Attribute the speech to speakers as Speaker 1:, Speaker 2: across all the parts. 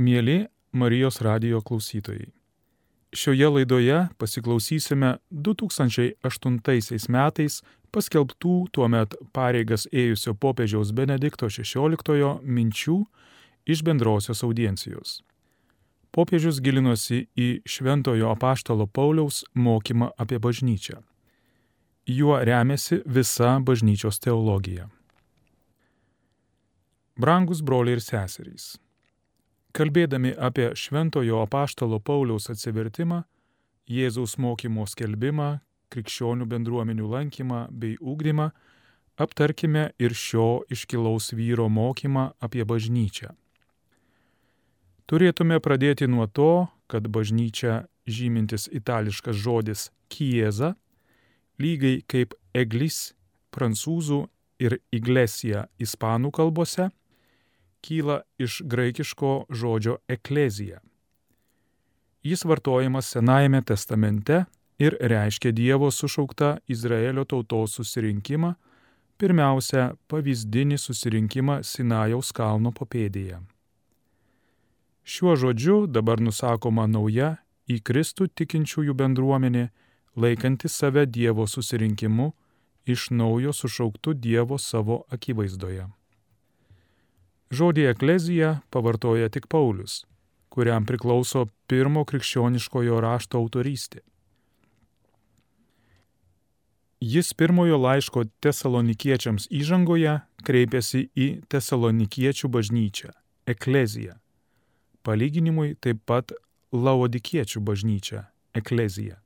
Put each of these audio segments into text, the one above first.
Speaker 1: Mėly Marijos radio klausytojai. Šioje laidoje pasiklausysime 2008 metais paskelbtų tuo met pareigas ėjusio popiežiaus Benedikto XVI minčių iš bendrosios audiencijos. Popiežius gilinosi į Šventojo apaštalo Pauliaus mokymą apie bažnyčią. Juo remiasi visa bažnyčios teologija. Brangus broliai ir seserys. Kalbėdami apie Šventojo apaštalo Pauliaus atsivertimą, Jėzaus mokymo skelbimą, krikščionių bendruomenių lankymą bei ūkdymą, aptarkime ir šio iškilaus vyro mokymą apie bažnyčią. Turėtume pradėti nuo to, kad bažnyčia žymintis itališkas žodis kieza, lygiai kaip eglis prancūzų ir iglesija ispanų kalbose, kyla iš graikiško žodžio eklezija. Jis vartojamas Senajame testamente ir reiškia Dievo sušauktą Izraelio tautos susirinkimą, pirmiausia pavyzdinį susirinkimą Sinajaus kalno papėdėje. Šiuo žodžiu dabar nusakoma nauja į Kristų tikinčiųjų bendruomenė, laikanti save Dievo susirinkimu, iš naujo sušauktų Dievo savo akivaizdoje. Žodį eklezija pavartoja tik Paulius, kuriam priklauso pirmo krikščioniškojo rašto autorystė. Jis pirmojo laiško tesalonikiečiams įžangoje kreipėsi į tesalonikiečių bažnyčią - ekleziją. Palyginimui taip pat laodikiečių bažnyčią - ekleziją.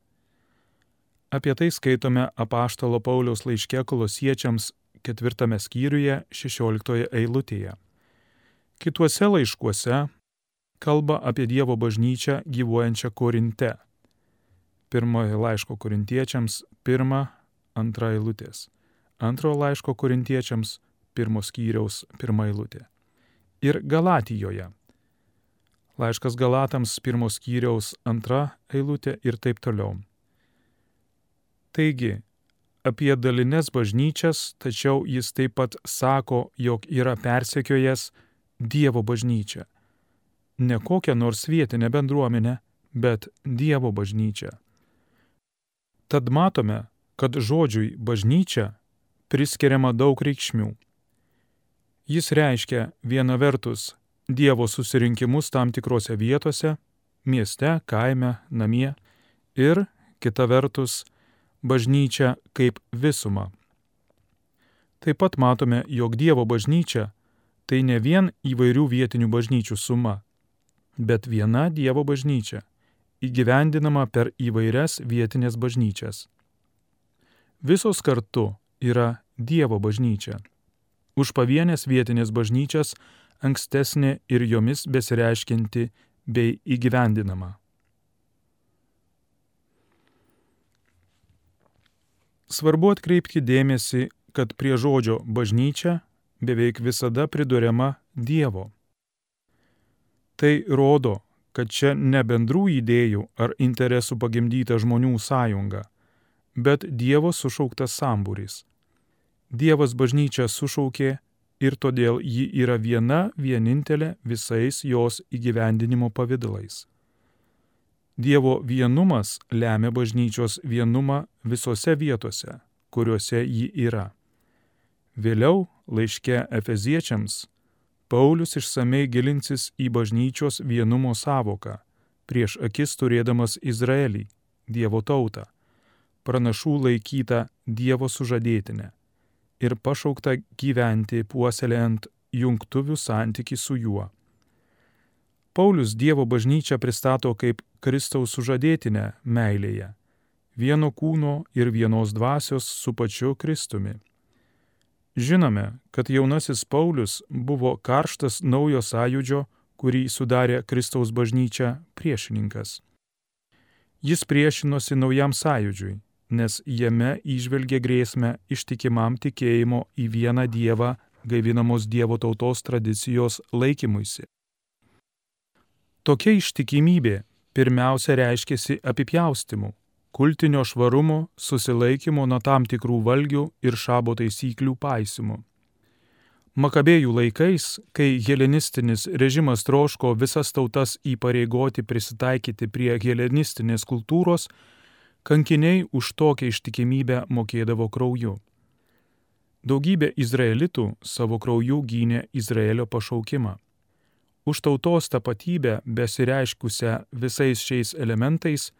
Speaker 1: Apie tai skaitome apaštalo Pauliaus laiške kolosiečiams ketvirtame skyriuje 16 eilutėje. Kituose laiškuose kalba apie Dievo bažnyčią gyvuojančią Korinte. Pirmojo laiško korintiečiams pirma, antra eilutės. Antrojo laiško korintiečiams pirmos skyriaus pirma eilutė. Ir Galatijoje. Laiškas Galatams pirmos skyriaus antra eilutė ir taip toliau. Taigi, apie dalines bažnyčias, tačiau jis taip pat sako, jog yra persekiojęs Dievo bažnyčią. Ne kokią nors vietinę bendruomenę, bet Dievo bažnyčią. Tad matome, kad žodžiui bažnyčia priskiriama daug reikšmių. Jis reiškia viena vertus Dievo susirinkimus tam tikrose vietose - mieste, kaime, namie - ir kita vertus bažnyčia kaip visuma. Taip pat matome, jog Dievo bažnyčia tai ne vien įvairių vietinių bažnyčių suma, bet viena Dievo bažnyčia, įgyvendinama per įvairias vietinės bažnyčias. Visos kartu yra Dievo bažnyčia. Už pavienės vietinės bažnyčias ankstesnė ir jomis besireiškinti bei įgyvendinama. Svarbu atkreipti dėmesį, kad prie žodžio bažnyčia beveik visada priduriama Dievo. Tai rodo, kad čia ne bendrų idėjų ar interesų pagimdyta žmonių sąjunga, bet Dievo sušauktas sambūris. Dievas bažnyčią sušaukė ir todėl ji yra viena vienintelė visais jos įgyvendinimo pavydalais. Dievo vienumas lemia bažnyčios vienumą visose vietose, kuriuose ji yra. Vėliau laiške Efeziečiams Paulius išsamei gilinsis į bažnyčios vienumo savoką, prieš akis turėdamas Izraelį, Dievo tautą, pranašų laikytą Dievo sužadėtinę ir pašauktą gyventi puoselėjant jungtuvių santyki su juo. Paulius Dievo bažnyčią pristato kaip Kristaus sužadėtinę meilėje, vieno kūno ir vienos dvasios su pačiu Kristumi Žinome, kad jaunasis Paulius buvo karštas naujo sąjūdžio, kurį sudarė Kristaus bažnyčia priešininkas. Jis priešinosi naujam sąjūdžiui, nes jame išvelgė grėsmę ištikimam tikėjimo į vieną Dievą gaivinamos Dievo tautos tradicijos laikymuisi. Tokia ištikimybė pirmiausia reiškėsi apipjaustimu, kultinio švarumo, susilaikymo nuo tam tikrų valgių ir šabo taisyklių paisimu. Makabėjų laikais, kai helenistinis režimas troško visas tautas įpareigoti prisitaikyti prie helenistinės kultūros, kankiniai už tokią ištikimybę mokėdavo krauju. Daugybė izraelitų savo krauju gynė Izraelio pašaukimą. Už tautos tapatybę besireiškusią visais šiais elementais,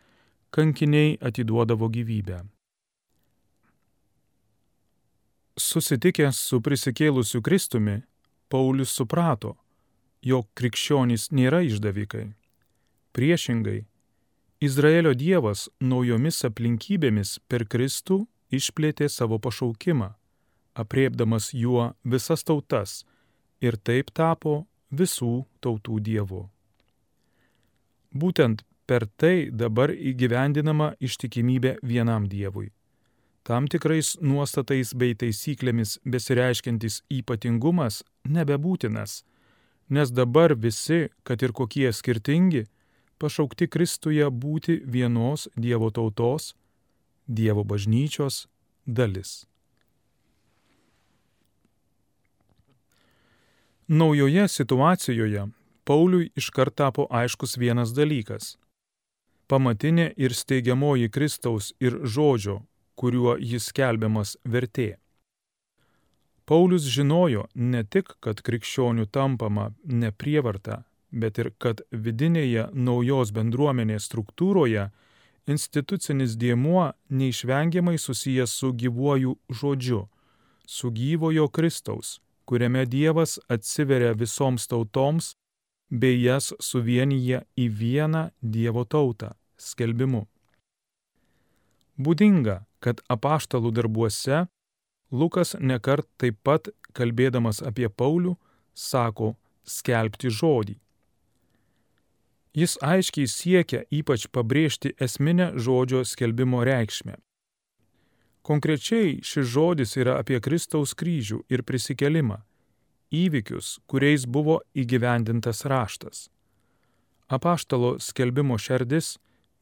Speaker 1: kankiniai atiduodavo gyvybę. Susitikęs su prisikėlusiu Kristumi, Paulius suprato, jog krikščionys nėra išdavikai. Priešingai, Izraelio Dievas naujomis aplinkybėmis per Kristų išplėtė savo pašaukimą, apriepdamas juo visas tautas ir taip tapo visų tautų Dievu. Būtent per tai dabar įgyvendinama ištikimybė vienam Dievui tam tikrais nuostatais bei taisyklėmis besireiškiantis ypatingumas nebebūtinas, nes dabar visi, kad ir kokie skirtingi, pašaukti Kristuje būti vienos Dievo tautos, Dievo bažnyčios dalis. Naujoje situacijoje Pauliui iškart tapo aiškus vienas dalykas. Pamatinė ir steigiamoji Kristaus ir žodžio kuriuo jis skelbiamas vertė. Paulius žinojo ne tik, kad krikščionių tampama ne prievarta, bet ir kad vidinėje naujos bendruomenės struktūroje institucinis dėmuo neišvengiamai susijęs su gyvuoju žodžiu, su gyvojo Kristaus, kuriame Dievas atsiveria visoms tautoms bei jas suvienyje į vieną Dievo tautą - skelbimu. Būdinga, kad apaštalų darbuose Lukas nekart taip pat, kalbėdamas apie Paulių, sako skelbti žodį. Jis aiškiai siekia ypač pabrėžti esminę žodžio skelbimo reikšmę. Konkrečiai šis žodis yra apie Kristaus kryžių ir prisikelimą, įvykius, kuriais buvo įgyvendintas raštas. Apaštalo skelbimo šerdis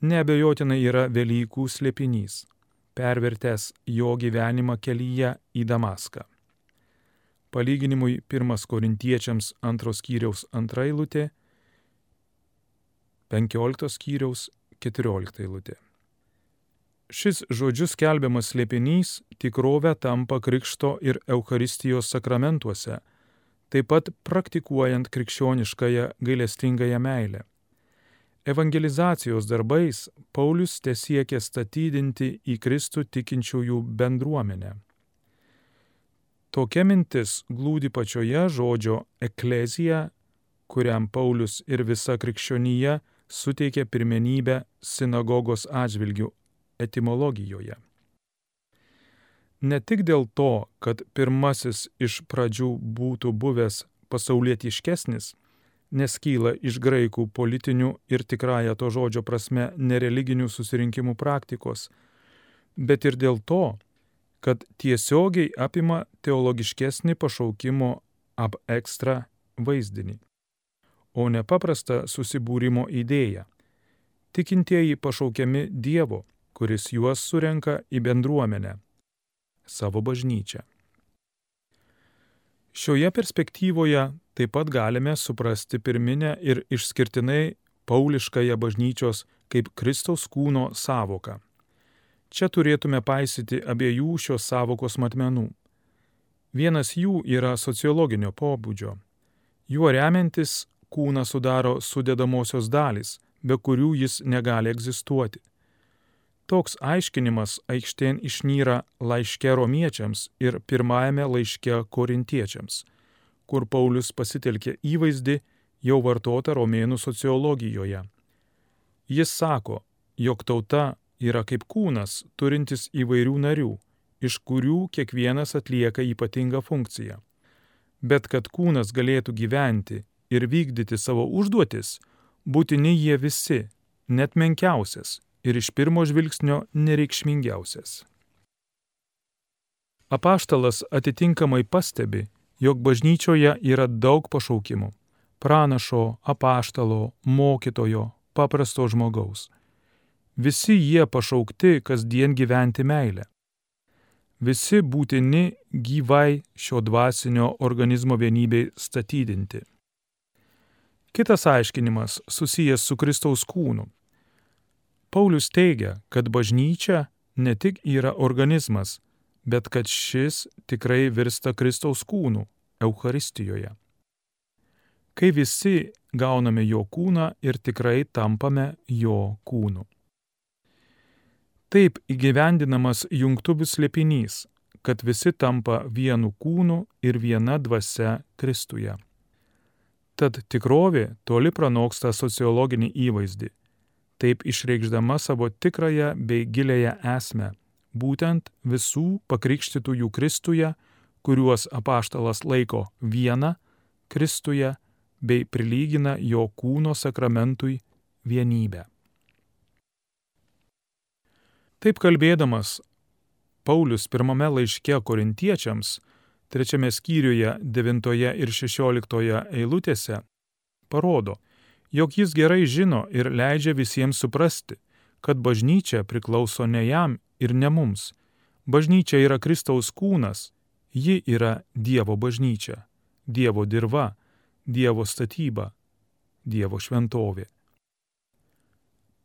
Speaker 1: nebejotinai yra Velykų slėpinys pervertęs jo gyvenimą kelyje į Damaską. Palyginimui 1 Korintiečiams 2 skyriaus 2 eilutė, 15 skyriaus 14 eilutė. Šis žodžius kelbiamas slėpinys tikrovę tampa Krikšto ir Eucharistijos sakramentuose, taip pat praktikuojant krikščioniškąją gailestingąją meilę. Evangelizacijos darbais Paulius tiesiekė statydinti į Kristų tikinčiųjų bendruomenę. Tokia mintis glūdi pačioje žodžio eklezija, kuriam Paulius ir visa krikščionija suteikė pirmenybę sinagogos atžvilgių etimologijoje. Ne tik dėl to, kad pirmasis iš pradžių būtų buvęs pasaulietiškesnis, nes kyla iš graikų politinių ir tikrąją to žodžio prasme nereliginių susirinkimų praktikos, bet ir dėl to, kad tiesiogiai apima teologiškesnį pašaukimo ab ekstra vaizdinį, o ne paprastą susibūrimo idėją. Tikintieji pašaukiami Dievo, kuris juos surenka į bendruomenę, savo bažnyčią. Šioje perspektyvoje taip pat galime suprasti pirminę ir išskirtinai pauliškąją bažnyčios kaip Kristaus kūno savoką. Čia turėtume paisyti abiejų šios savokos matmenų. Vienas jų yra sociologinio pobūdžio. Juo remiantis kūną sudaro sudėdamosios dalys, be kurių jis negali egzistuoti. Toks aiškinimas aikštėn išnyra laiške romiečiams ir pirmajame laiške korintiečiams kur Paulius pasitelkė įvaizdį jau vartotą romėnų sociologijoje. Jis sako, jog tauta yra kaip kūnas turintis įvairių narių, iš kurių kiekvienas atlieka ypatingą funkciją. Bet kad kūnas galėtų gyventi ir vykdyti savo užduotis, būtini jie visi, net menkiausias ir iš pirmo žvilgsnio nereikšmingiausias. Apaštalas atitinkamai pastebi, jog bažnyčioje yra daug pašaukimų - pranašo, apaštalo, mokytojo, paprasto žmogaus. Visi jie pašaukti kasdien gyventi meilę. visi būtini gyvai šio dvasinio organizmo vienybei statydinti. Kitas aiškinimas susijęs su Kristaus kūnu. Paulius teigia, kad bažnyčia ne tik yra organizmas, bet kad šis tikrai virsta Kristaus kūnu Euharistijoje. Kai visi gauname jo kūną ir tikrai tampame jo kūnu. Taip įgyvendinamas jungtuvių slėpinys, kad visi tampa vienu kūnu ir viena dvasia Kristuje. Tad tikrovė toli pranoksta sociologinį įvaizdį, taip išreikšdama savo tikrąją bei gilėją esmę, būtent visų pakrikštytųjų Kristuje, kuriuos apaštalas laiko viena Kristuje bei prilygina jo kūno sakramentui vienybę. Taip kalbėdamas, Paulius pirmame laiške korintiečiams, trečiame skyriuje 9 ir 16 eilutėse, parodo, jog jis gerai žino ir leidžia visiems suprasti, kad bažnyčia priklauso ne jam ir ne mums. Bažnyčia yra Kristaus kūnas, ji yra Dievo bažnyčia, Dievo dirba, Dievo statyba, Dievo šventovė.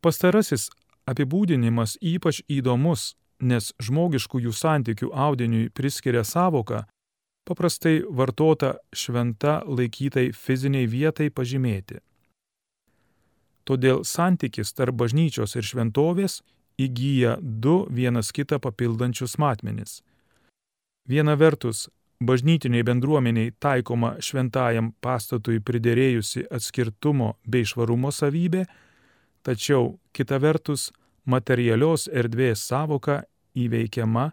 Speaker 1: Pastarasis apibūdinimas ypač įdomus, nes žmogiškųjų santykių audiniui priskiria savoką, paprastai vartota šventa laikytai fiziniai vietai pažymėti. Todėl santykis tarp bažnyčios ir šventovės įgyja du vienas kitą papildančius matmenis. Viena vertus, bažnytiniai bendruomeniai taikoma šventajam pastatui pridėrėjusi atskirtumo bei švarumo savybė, tačiau kita vertus materialios erdvės savoka įveikiama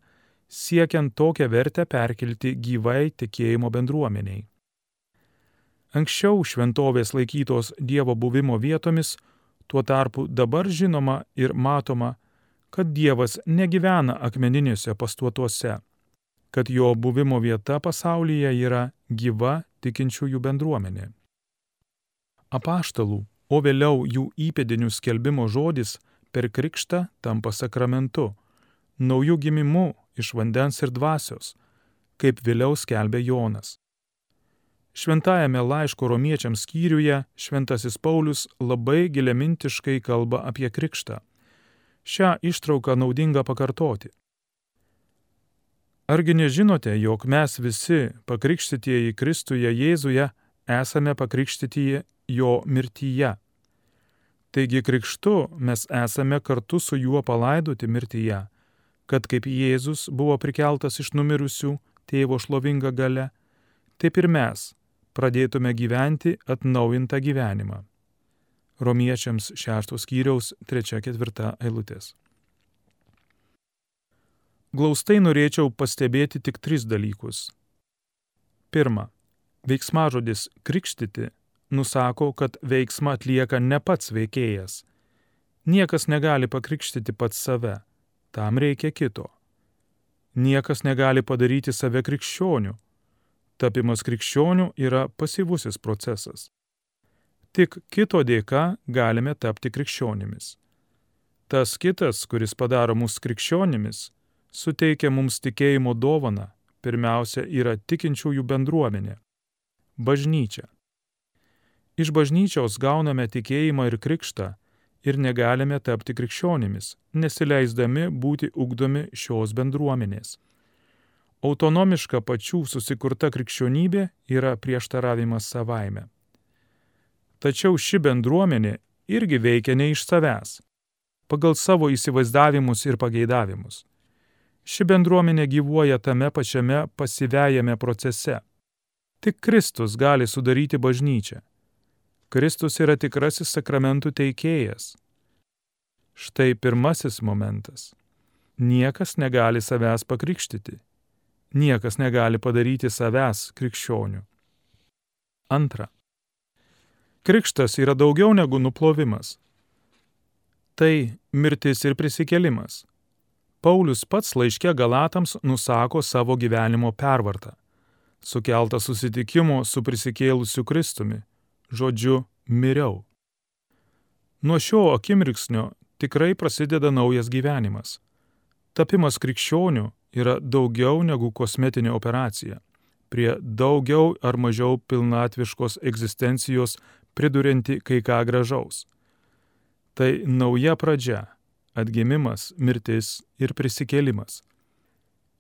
Speaker 1: siekiant tokią vertę perkelti gyvai tikėjimo bendruomeniai. Anksčiau šventovės laikytos Dievo buvimo vietomis, tuo tarpu dabar žinoma ir matoma, kad Dievas negyvena akmeniniuose pastuotuose kad jo buvimo vieta pasaulyje yra gyva tikinčiųjų bendruomenė. Apaštalų, o vėliau jų įpėdinių skelbimo žodis per krikštą tampa sakramentu, naujų gimimu iš vandens ir dvasios, kaip vėliau skelbė Jonas. Šventajame laiško romiečiams skyriuje šventasis Paulius labai giliamintiškai kalba apie krikštą. Šią ištrauką naudinga pakartoti. Argi nežinote, jog mes visi pakrikštytieji Kristuje Jėzuje esame pakrikštytieji jo mirtyje? Taigi krikštu mes esame kartu su juo palaidoti mirtyje, kad kaip Jėzus buvo prikeltas iš numirusių tėvo šlovinga gale, taip ir mes pradėtume gyventi atnaujintą gyvenimą. Romiečiams 6 skyriaus 3-4 eilutės. Glaustai norėčiau pastebėti tik tris dalykus. Pirma, veiksmažodis krikštyti nusako, kad veiksmą atlieka ne pats veikėjas. Niekas negali pakrikštyti pats save, tam reikia kito. Niekas negali padaryti save krikščioniu. Tapimas krikščioniu yra pasyvusis procesas. Tik kito dėka galime tapti krikščionimis. Tas kitas, kuris padaro mus krikščionimis, suteikia mums tikėjimo dovaną, pirmiausia yra tikinčiųjų bendruomenė - bažnyčia. Iš bažnyčios gauname tikėjimą ir krikštą ir negalime tapti krikščionimis, nesileisdami būti ugdomi šios bendruomenės. Autonomiška pačių susikurta krikščionybė yra prieštaravimas savaime. Tačiau ši bendruomenė irgi veikia ne iš savęs, pagal savo įsivaizdavimus ir pageidavimus. Ši bendruomenė gyvuoja tame pačiame pasyvėjame procese. Tik Kristus gali sudaryti bažnyčią. Kristus yra tikrasis sakramentų teikėjas. Štai pirmasis momentas. Niekas negali savęs pakrikštyti. Niekas negali padaryti savęs krikščionių. Antra. Krikštas yra daugiau negu nuplovimas. Tai mirtis ir prisikelimas. Paulius pats laiške Galatams nusako savo gyvenimo pervartą, sukeltą susitikimo su prisikėlusiu Kristumi, žodžiu miriau. Nuo šio akimirksnio tikrai prasideda naujas gyvenimas. Tapimas krikščioniu yra daugiau negu kosmetinė operacija, prie daugiau ar mažiau pilnatviškos egzistencijos pridurinti kai ką gražaus. Tai nauja pradžia - atgimimas, mirtis ir prisikėlimas.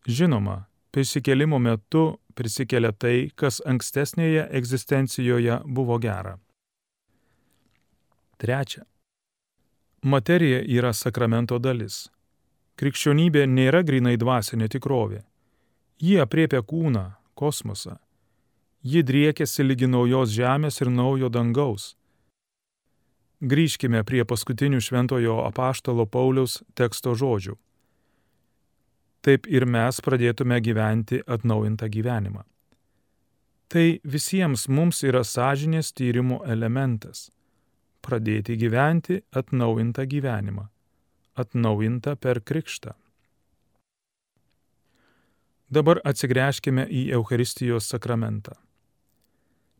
Speaker 1: Žinoma, prisikėlimo metu prisikelia tai, kas ankstesnėje egzistencijoje buvo gera. Trečia. Materija yra sakramento dalis. Krikščionybė nėra grinai dvasinė tikrovė. Ji apriepia kūną, kosmosą. Ji driekiasi lygi naujos žemės ir naujo dangaus. Grįžkime prie paskutinių šventojo apaštalo Pauliaus teksto žodžių. Taip ir mes pradėtume gyventi atnaujintą gyvenimą. Tai visiems mums yra sąžinės tyrimo elementas pradėti gyventi atnaujintą gyvenimą, atnaujintą per krikštą. Dabar atsigręžkime į Eucharistijos sakramentą.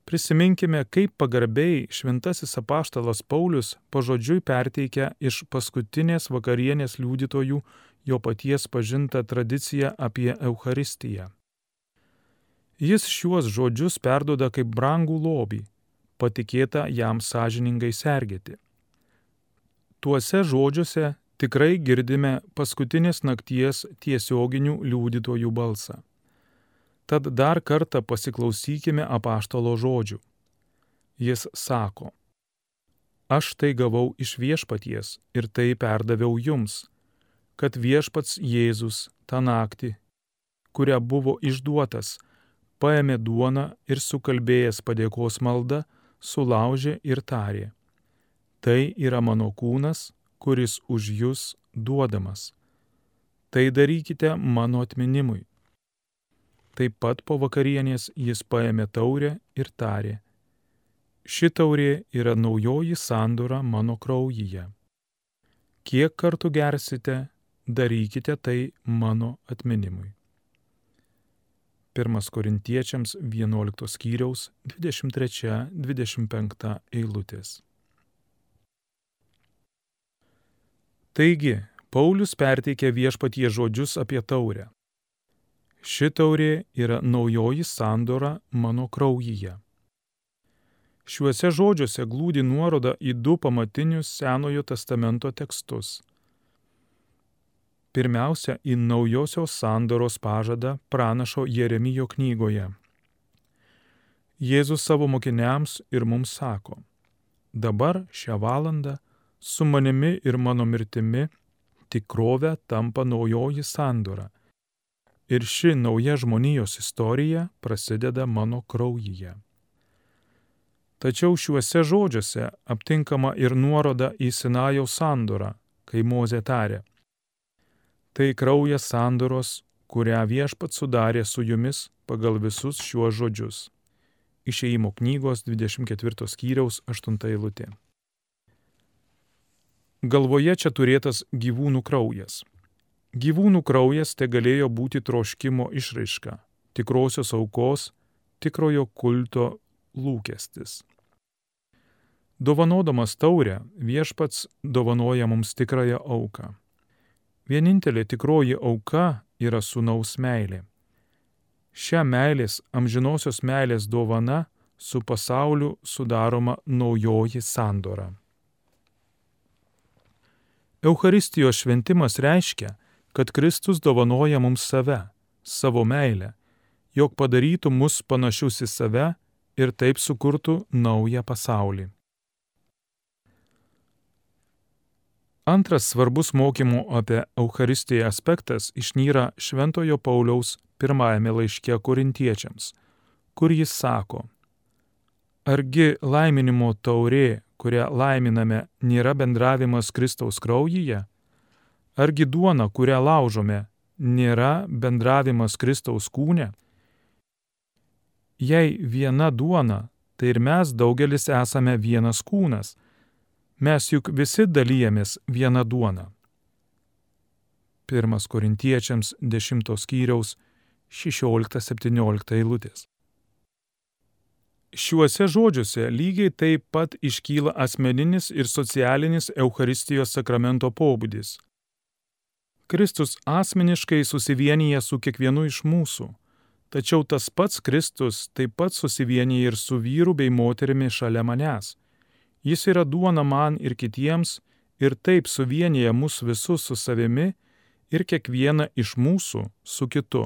Speaker 1: Prisiminkime, kaip pagarbiai šventasis apaštalas Paulius pažodžiui perteikia iš paskutinės vakarienės liudytojų jo paties pažintą tradiciją apie Eucharistiją. Jis šiuos žodžius perdoda kaip brangų lobį, patikėta jam sąžiningai sergėti. Tuose žodžiuose tikrai girdime paskutinės nakties tiesioginių liudytojų balsą. Tad dar kartą pasiklausykime apaštalo žodžių. Jis sako, Aš tai gavau iš viešpaties ir tai perdaviau jums, kad viešpats Jėzus tą naktį, kurią buvo išduotas, paėmė duoną ir sukalbėjęs padėkos maldą, sulaužė ir tarė. Tai yra mano kūnas, kuris už jūs duodamas. Tai darykite mano atminimui. Taip pat po vakarienės jis paėmė taurę ir tarė. Ši taurė yra naujoji sandora mano kraujyje. Kiek kartų gersite, darykite tai mano atminimui. 1 Korintiečiams 11 skyriaus 23-25 eilutės. Taigi, Paulius perteikė viešpatie žodžius apie taurę. Ši taurė yra naujoji sandora mano kraujyje. Šiuose žodžiuose glūdi nuoroda į du pamatinius Senojo testamento tekstus pirmiausia į naujosios sandoros pažadą pranašo Jeremijo knygoje. Jėzus savo mokiniams ir mums sako, dabar šią valandą su manimi ir mano mirtimi tikrovė tampa naujoji sandora. Ir ši nauja žmonijos istorija prasideda mano kraujyje. Tačiau šiuose žodžiuose aptinkama ir nuoroda į Sinajaus sandorą, kai Moze tarė, Tai kraujas sandoros, kurią viešpat sudarė su jumis pagal visus šiuos žodžius. Išėjimo knygos 24 skyriaus 8 eilutė. Galvoje čia turėtas gyvūnų kraujas. Gyvūnų kraujas te galėjo būti troškimo išraiška, tikrosios aukos, tikrojo kulto lūkestis. Dovanodamas taurę, viešpats dovanoja mums tikrąją auką. Vienintelė tikroji auka yra sunaus meilė. Šią meilės, amžinosios meilės dovana su pasauliu sudaroma naujoji sandora. Eucharistijos šventimas reiškia, kad Kristus dovanoja mums save, savo meilę, jog padarytų mus panašius į save ir taip sukurtų naują pasaulį. Antras svarbus mokymų apie Eucharistiją aspektas išnyra Šventojo Pauliaus pirmajame laiške korintiečiams, kur jis sako, Argi laiminimo taurė, kurią laiminame, nėra bendravimas Kristaus kraujyje? Argi duona, kurią laužome, nėra bendravimas Kristaus kūne? Jei viena duona, tai ir mes daugelis esame vienas kūnas Mes juk visi dalyjamės vieną duoną. 1 Korintiečiams 10 skyriaus 16-17 eilutės. Šiuose žodžiuose lygiai taip pat iškyla asmeninis ir socialinis Eucharistijos sakramento pobūdis. Kristus asmeniškai susivienyje su kiekvienu iš mūsų, tačiau tas pats Kristus taip pat susivienyje ir su vyru bei moterimi šalia manęs. Jis yra duona man ir kitiems ir taip suvienyje mus visus su savimi ir kiekvieną iš mūsų su kitu.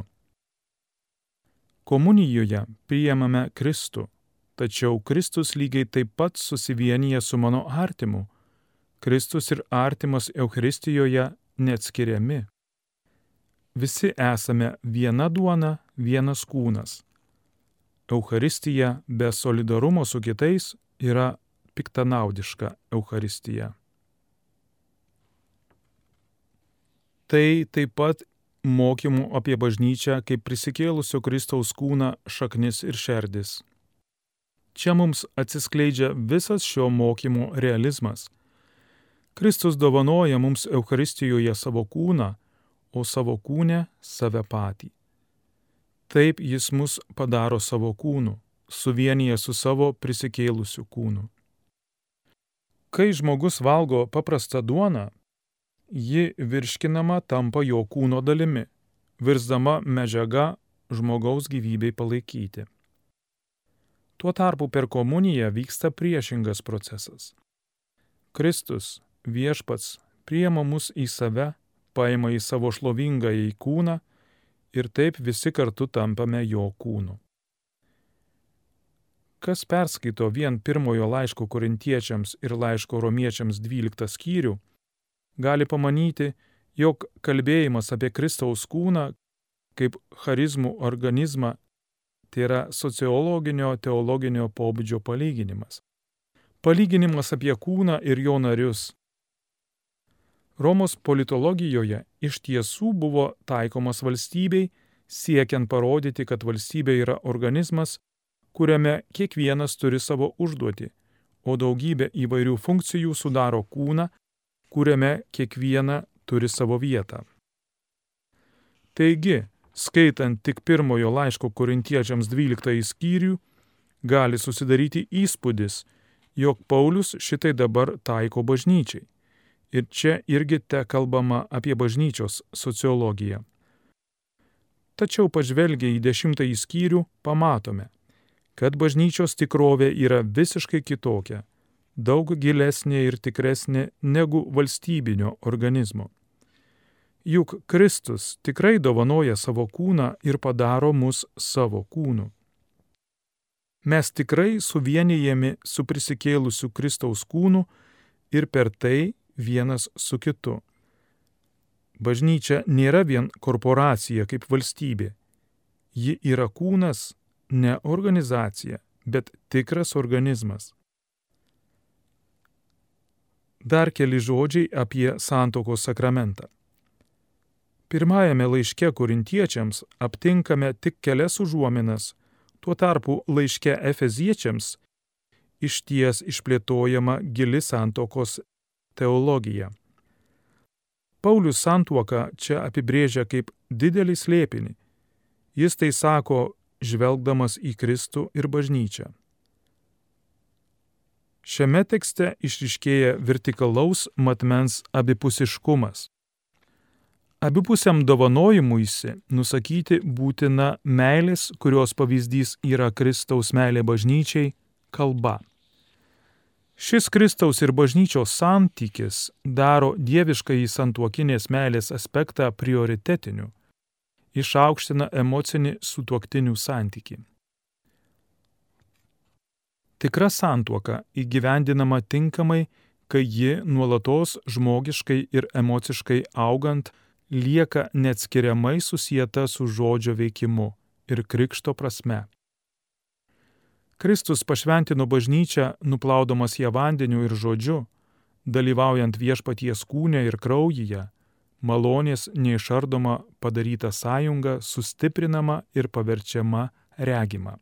Speaker 1: Komunijoje priemame Kristų, tačiau Kristus lygiai taip pat susivienyje su mano artimu. Kristus ir artimas Eucharistijoje neatskiriami. Visi esame viena duona, vienas kūnas. Eucharistija be solidarumo su kitais yra piktanaudiška Eucharistija. Tai taip pat mokymų apie bažnyčią kaip prisikėlusio Kristaus kūną šaknis ir šerdis. Čia mums atsiskleidžia visas šio mokymo realizmas. Kristus dovanoja mums Eucharistijoje savo kūną, o savo kūne save patį. Taip jis mus padaro savo kūnu, suvienyje su savo prisikėlusiu kūnu. Kai žmogus valgo paprastą duoną, ji virškinama tampa jo kūno dalimi, virsdama medžiaga žmogaus gyvybei palaikyti. Tuo tarpu per komuniją vyksta priešingas procesas. Kristus, viešpats, priema mus į save, paima į savo šlovingą į kūną ir taip visi kartu tampame jo kūnu. Kas perskaito vien pirmojo laiško korintiečiams ir laiško romiečiams 12 skyrių, gali pamanyti, jog kalbėjimas apie Kristaus kūną kaip charizmų organizmą tai yra sociologinio teologinio pobūdžio palyginimas. Palyginimas apie kūną ir jo narius. Romos politologijoje iš tiesų buvo taikomas valstybei, siekiant parodyti, kad valstybė yra organizmas, kuriame kiekvienas turi savo užduotį, o daugybė įvairių funkcijų sudaro kūną, kuriame kiekviena turi savo vietą. Taigi, skaitant tik pirmojo laiško korintiečiams 12 skyrių, gali susidaryti įspūdis, jog Paulius šitai dabar taiko bažnyčiai. Ir čia irgi te kalbama apie bažnyčios sociologiją. Tačiau pažvelgę į dešimtąjį skyrių pamatome, kad bažnyčios tikrovė yra visiškai kitokia daug gilesnė ir tikresnė negu valstybinio organizmo. Juk Kristus tikrai dovanoja savo kūną ir padaro mus savo kūnu. Mes tikrai suvienijami su prisikėlusiu Kristaus kūnu ir per tai vienas su kitu. Bažnyčia nėra vien korporacija kaip valstybė. Ji yra kūnas, ne organizacija, bet tikras organizmas. Dar keli žodžiai apie santokos sakramentą. Pirmajame laiške korintiečiams aptinkame tik kelias užuominas, tuo tarpu laiške efeziečiams iš ties išplėtojama gili santokos teologija. Paulius santuoką čia apibrėžia kaip didelį slėpinį. Jis tai sako, žvelgdamas į Kristų ir bažnyčią. Šiame tekste išriškėja vertikalaus matmens abipusiškumas. Abipusiam dovanojimuisi nusakyti būtina meilės, kurios pavyzdys yra Kristaus meilė bažnyčiai, kalba. Šis Kristaus ir bažnyčios santykis daro dieviškai santuokinės meilės aspektą prioritetiniu, išaukština emocinį sutuoktinių santykį. Tikra santuoka įgyvendinama tinkamai, kai ji nuolatos žmogiškai ir emociškai augant lieka neatskiriamai susijęta su žodžio veikimu ir krikšto prasme. Kristus pašventino bažnyčią, nuplaudamas ją vandeniu ir žodžiu, dalyvaujant viešpaties kūne ir kraujyje, malonės neišardoma padaryta sąjunga sustiprinama ir paverčiama regima.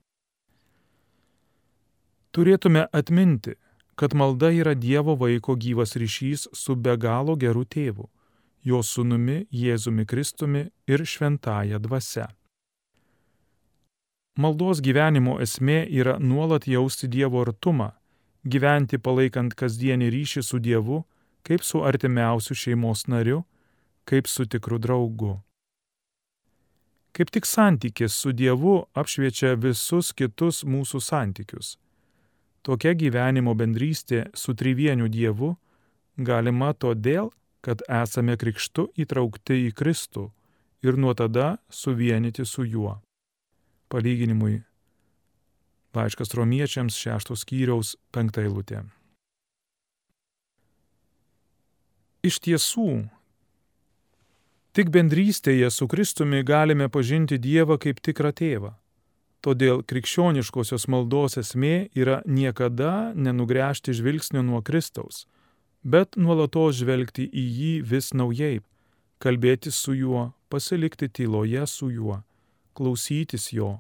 Speaker 1: Turėtume atminti, kad malda yra Dievo vaiko gyvas ryšys su be galo geru tėvu, jo sūnumi Jėzumi Kristumi ir šventąją dvasia. Maldos gyvenimo esmė yra nuolat jausti Dievo artumą, gyventi palaikant kasdienį ryšį su Dievu, kaip su artimiausiu šeimos nariu, kaip su tikru draugu. Kaip tik santykis su Dievu apšviečia visus kitus mūsų santykius. Tokia gyvenimo bendrystė su trivieniu Dievu galima todėl, kad esame krikštu įtraukti į Kristų ir nuo tada suvienyti su juo. Palyginimui laiškas romiečiams šeštos skyriaus penktą eilutę. Iš tiesų, tik bendrystėje su Kristumi galime pažinti Dievą kaip tikrą tėvą. Todėl krikščioniškosios maldos esmė yra niekada nenugręžti žvilgsnio nuo Kristaus, bet nuolatos žvelgti į jį vis naujai, kalbėti su juo, pasilikti tyloje su juo, klausytis jo,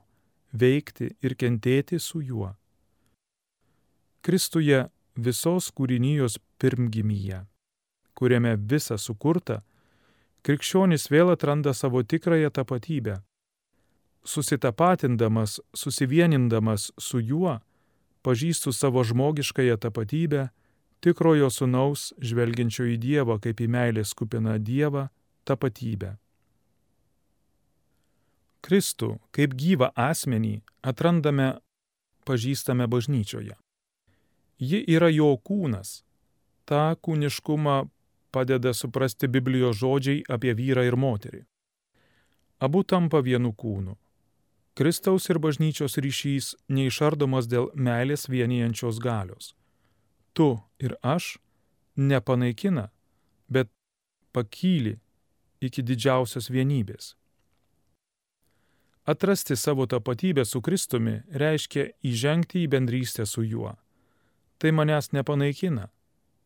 Speaker 1: veikti ir kentėti su juo. Kristuje visos kūrinijos pirmgimyje kuriame visa sukurta, krikščionis vėl atranda savo tikrąją tapatybę. Susitapatindamas, susivienindamas su juo, pažįstu savo žmogiškąją tapatybę, tikrojo sunaus, žvelgiančio į Dievą kaip į meilės kupiną Dievą, tapatybę. Kristų kaip gyvą asmenį atrandame, pažįstame bažnyčioje. Ji yra jo kūnas. Ta kūniškumą padeda suprasti Biblijos žodžiai apie vyrą ir moterį. Abu tampa vienu kūnu. Kristaus ir bažnyčios ryšys neišardomas dėl meilės vienijančios galios. Tu ir aš nepanaikina, bet pakyli iki didžiausios vienybės. Atrasti savo tapatybę su Kristumi reiškia įžengti į bendrystę su juo. Tai manęs nepanaikina,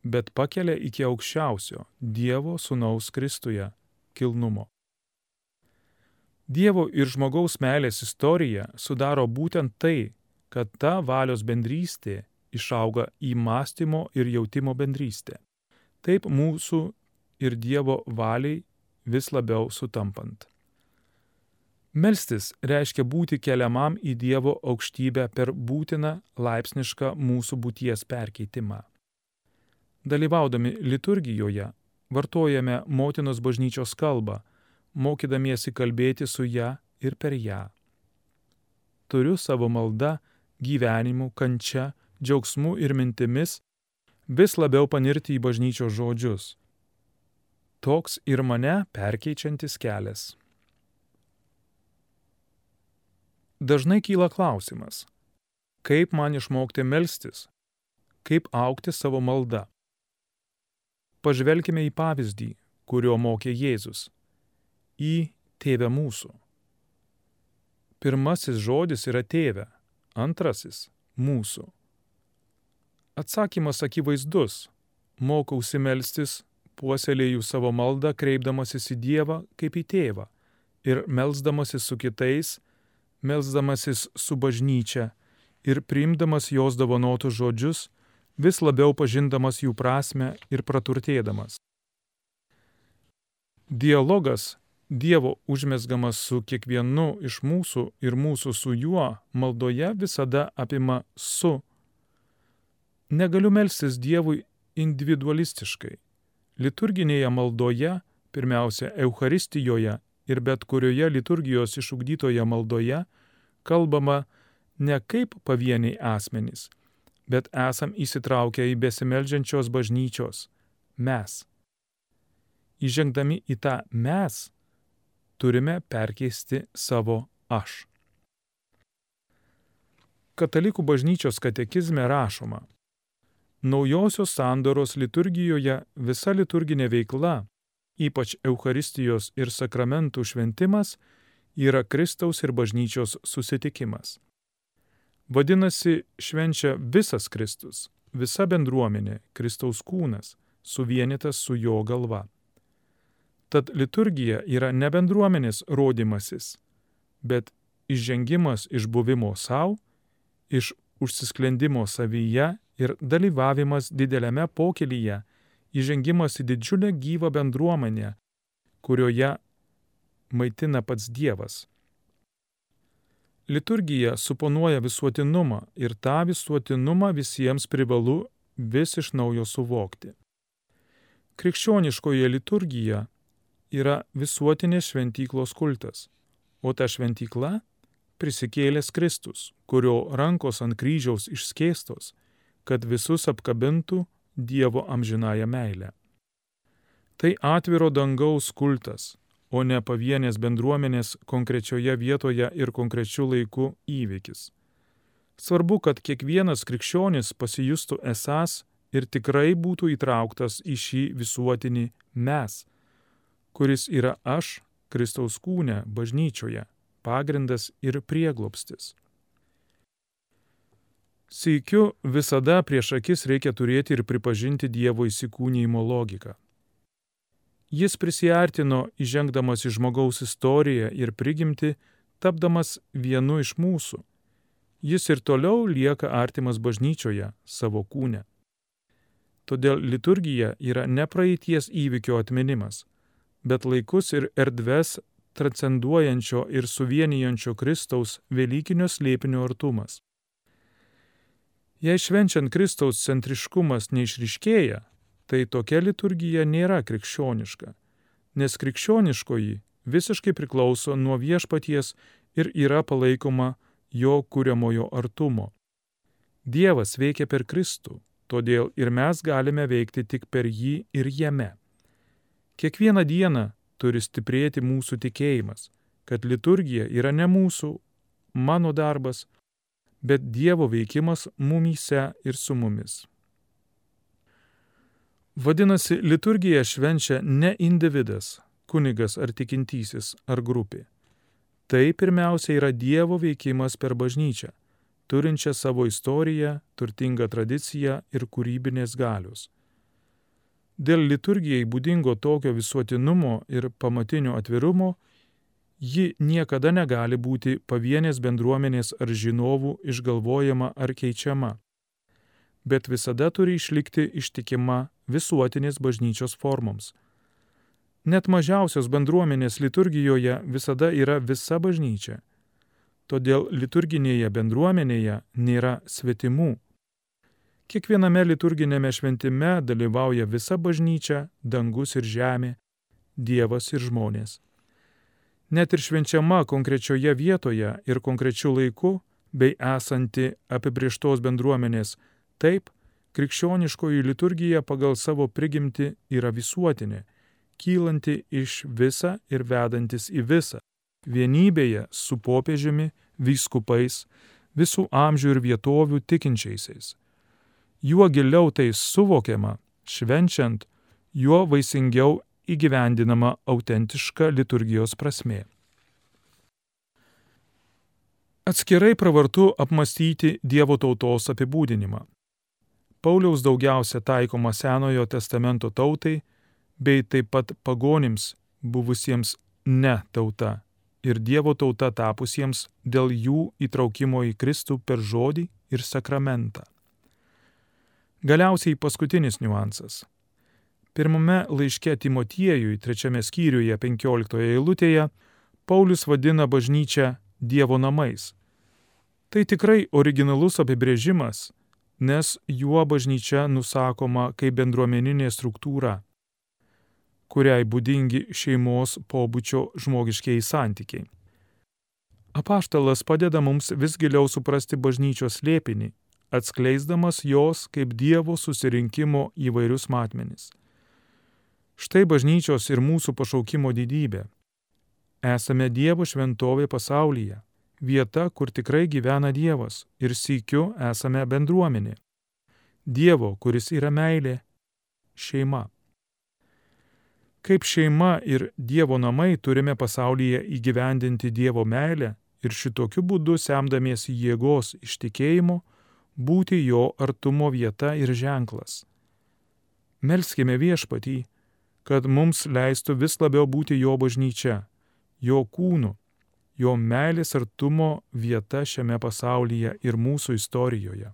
Speaker 1: bet pakelia iki aukščiausio Dievo Sūnaus Kristuje kilnumo. Dievo ir žmogaus meilės istorija sudaro būtent tai, kad ta valios bendrystė išauga į mąstymo ir jautimo bendrystę. Taip mūsų ir Dievo valiai vis labiau sutampant. Melstis reiškia būti keliamam į Dievo aukštybę per būtiną laipsnišką mūsų būties perkeitimą. Dalyvaudami liturgijoje vartojame motinos bažnyčios kalbą, mokydamiesi kalbėti su ją ir per ją. Turiu savo maldą, gyvenimu, kančia, džiaugsmu ir mintimis vis labiau panirti į bažnyčios žodžius. Toks ir mane perkeičiantis kelias. Dažnai kyla klausimas, kaip man išmokti melstis, kaip aukti savo maldą. Pažvelkime į pavyzdį, kurio mokė Jėzus - į tėvę mūsų. Pirmasis žodis yra tėvė, antrasis - mūsų. Atsakymas akivaizdus - mokausi melstis, puoselėjau savo maldą, kreipdamasis į Dievą kaip į tėvą ir melzdamasis su kitais, melzdamasis su bažnyčia ir priimdamas jos dovanotus žodžius, vis labiau pažindamas jų prasme ir praturtėdamas. Dialogas Dievo užmesgamas su kiekvienu iš mūsų ir mūsų su juo maldoje visada apima su. Negaliu melstis Dievui individualistiškai. Liturginėje maldoje, pirmiausia, Euharistijoje ir bet kurioje liturgijos išugdytoje maldoje kalbama ne kaip pavieniai asmenys, bet esam įsitraukę į besimeldžiančios bažnyčios mes. Įžengdami į tą mes, turime perkeisti savo aš. Katalikų bažnyčios katekizme rašoma, naujosios sandoros liturgijoje visa liturginė veikla, ypač Eucharistijos ir sakramentų šventimas, yra Kristaus ir bažnyčios susitikimas. Vadinasi, švenčia visas Kristus, visa bendruomenė, Kristaus kūnas, suvienytas su jo galva. Tad liturgija yra ne bendruomenės rodimasis, bet išžengimas iš buvimo savo, iš užsisklendimo savyje ir dalyvavimas dideliame pokelyje, įžengimas į didžiulę gyvą bendruomenę, kurioje maitina pats Dievas. Liturgija suponuoja visuotinumą ir tą visuotinumą visiems privalu vis iš naujo suvokti. Krikščioniškoje liturgija yra visuotinės šventyklos kultas, o ta šventykla prisikėlęs Kristus, kurio rankos ant kryžiaus išskėstos, kad visus apkabintų Dievo amžinąją meilę. Tai atviro dangaus kultas, o ne pavienės bendruomenės konkrečioje vietoje ir konkrečiu laiku įvykis. Svarbu, kad kiekvienas krikščionis pasijustų esas ir tikrai būtų įtrauktas į šį visuotinį mes, kuris yra aš Kristaus kūne bažnyčioje, pagrindas ir prieglopstis. Seikiu visada prieš akis reikia turėti ir pripažinti Dievo įsikūnymo logiką. Jis prisartino įžengdamas į žmogaus istoriją ir prigimti, tapdamas vienu iš mūsų jis ir toliau lieka artimas bažnyčioje savo kūne. Todėl liturgija yra ne praeities įvykio atminimas, bet laikus ir erdves transcenduojančio ir suvienijančio Kristaus Velykinio slėpinio artumas. Jei švenčiant Kristaus centriškumas neišriškėja, tai tokia liturgija nėra krikščioniška, nes krikščioniškoji visiškai priklauso nuo viešpaties ir yra palaikoma jo kūriamojo artumo. Dievas veikia per Kristų, todėl ir mes galime veikti tik per jį ir jame. Kiekvieną dieną turi stiprėti mūsų tikėjimas, kad liturgija yra ne mūsų, mano darbas, bet Dievo veikimas mumyse ir su mumis. Vadinasi, liturgija švenčia ne individas, kunigas ar tikintysis ar grupė. Tai pirmiausia yra Dievo veikimas per bažnyčią, turinčią savo istoriją, turtingą tradiciją ir kūrybinės galios. Dėl liturgijai būdingo tokio visuotinumo ir pamatinio atvirumo, ji niekada negali būti pavienės bendruomenės ar žinovų išgalvojama ar keičiama, bet visada turi išlikti ištikima visuotinės bažnyčios formoms Net mažiausios bendruomenės liturgijoje visada yra visa bažnyčia. Todėl liturginėje bendruomenėje nėra svetimų. Kiekviename liturginėme šventime dalyvauja visa bažnyčia, dangus ir žemė, Dievas ir žmonės. Net ir švenčiama konkrečioje vietoje ir konkrečiu laiku, bei esanti apibrieštos bendruomenės, taip, krikščioniškoji liturgija pagal savo prigimti yra visuotinė kylanti iš visa ir vedantis į visą, vienybėje su popiežiumi, vyskupais, visų amžių ir vietovių tikinčiaisiais. Juo giliau tai suvokiama, švenčiant, juo vaisingiau įgyvendinama autentiška liturgijos prasme. Atskirai pravartu apmastyti Dievo tautos apibūdinimą. Pauliaus daugiausia taikoma Senojo testamento tautai bei taip pat pagonims buvusiems ne tauta ir Dievo tauta tapusiems dėl jų įtraukimo į Kristų per žodį ir sakramentą. Galiausiai paskutinis niuansas. Pirmame laiške Timotiejui, trečiame skyriuje, penkioliktoje eilutėje, Paulius vadina bažnyčią Dievo namais. Tai tikrai originalus apibrėžimas, nes juo bažnyčia nusakoma kaip bendruomeninė struktūra kuriai būdingi šeimos pobūdžio žmogiškiai santykiai. Apaštalas padeda mums vis giliau suprasti bažnyčios lėpinį, atskleisdamas jos kaip Dievo susirinkimo įvairius matmenis. Štai bažnyčios ir mūsų pašaukimo didybė. Esame Dievo šventovė pasaulyje, vieta, kur tikrai gyvena Dievas ir sykiu esame bendruomenė. Dievo, kuris yra meilė, šeima. Kaip šeima ir Dievo namai turime pasaulyje įgyvendinti Dievo meilę ir šitokiu būdu semdamiesi jėgos iš tikėjimo, būti jo artumo vieta ir ženklas. Melskime viešpatį, kad mums leistų vis labiau būti jo bažnyčia, jo kūnu, jo meilės artumo vieta šiame pasaulyje ir mūsų istorijoje.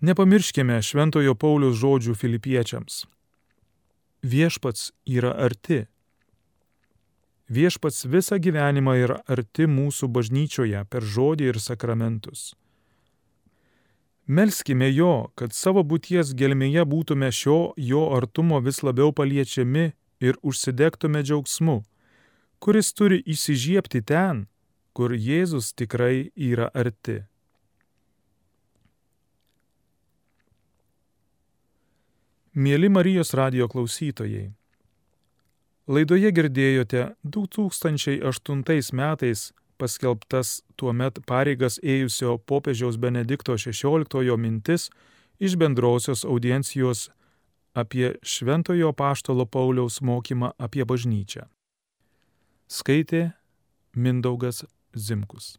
Speaker 1: Nepamirškime Šventojo Paulius žodžių filipiečiams viešpats yra arti. Viešpats visą gyvenimą yra arti mūsų bažnyčioje per žodį ir sakramentus. Melskime jo, kad savo būties gelmėje būtume šio jo artumo vis labiau paliečiami ir užsidegtume džiaugsmu, kuris turi įsižiebti ten, kur Jėzus tikrai yra arti. Mėly Marijos radio klausytojai, laidoje girdėjote 2008 metais paskelbtas tuo met pareigas ėjusio popiežiaus Benedikto XVI mintis iš bendrosios audiencijos apie Šventojo Paštalo Pauliaus mokymą apie bažnyčią. Skaitė Mindaugas Zimkus.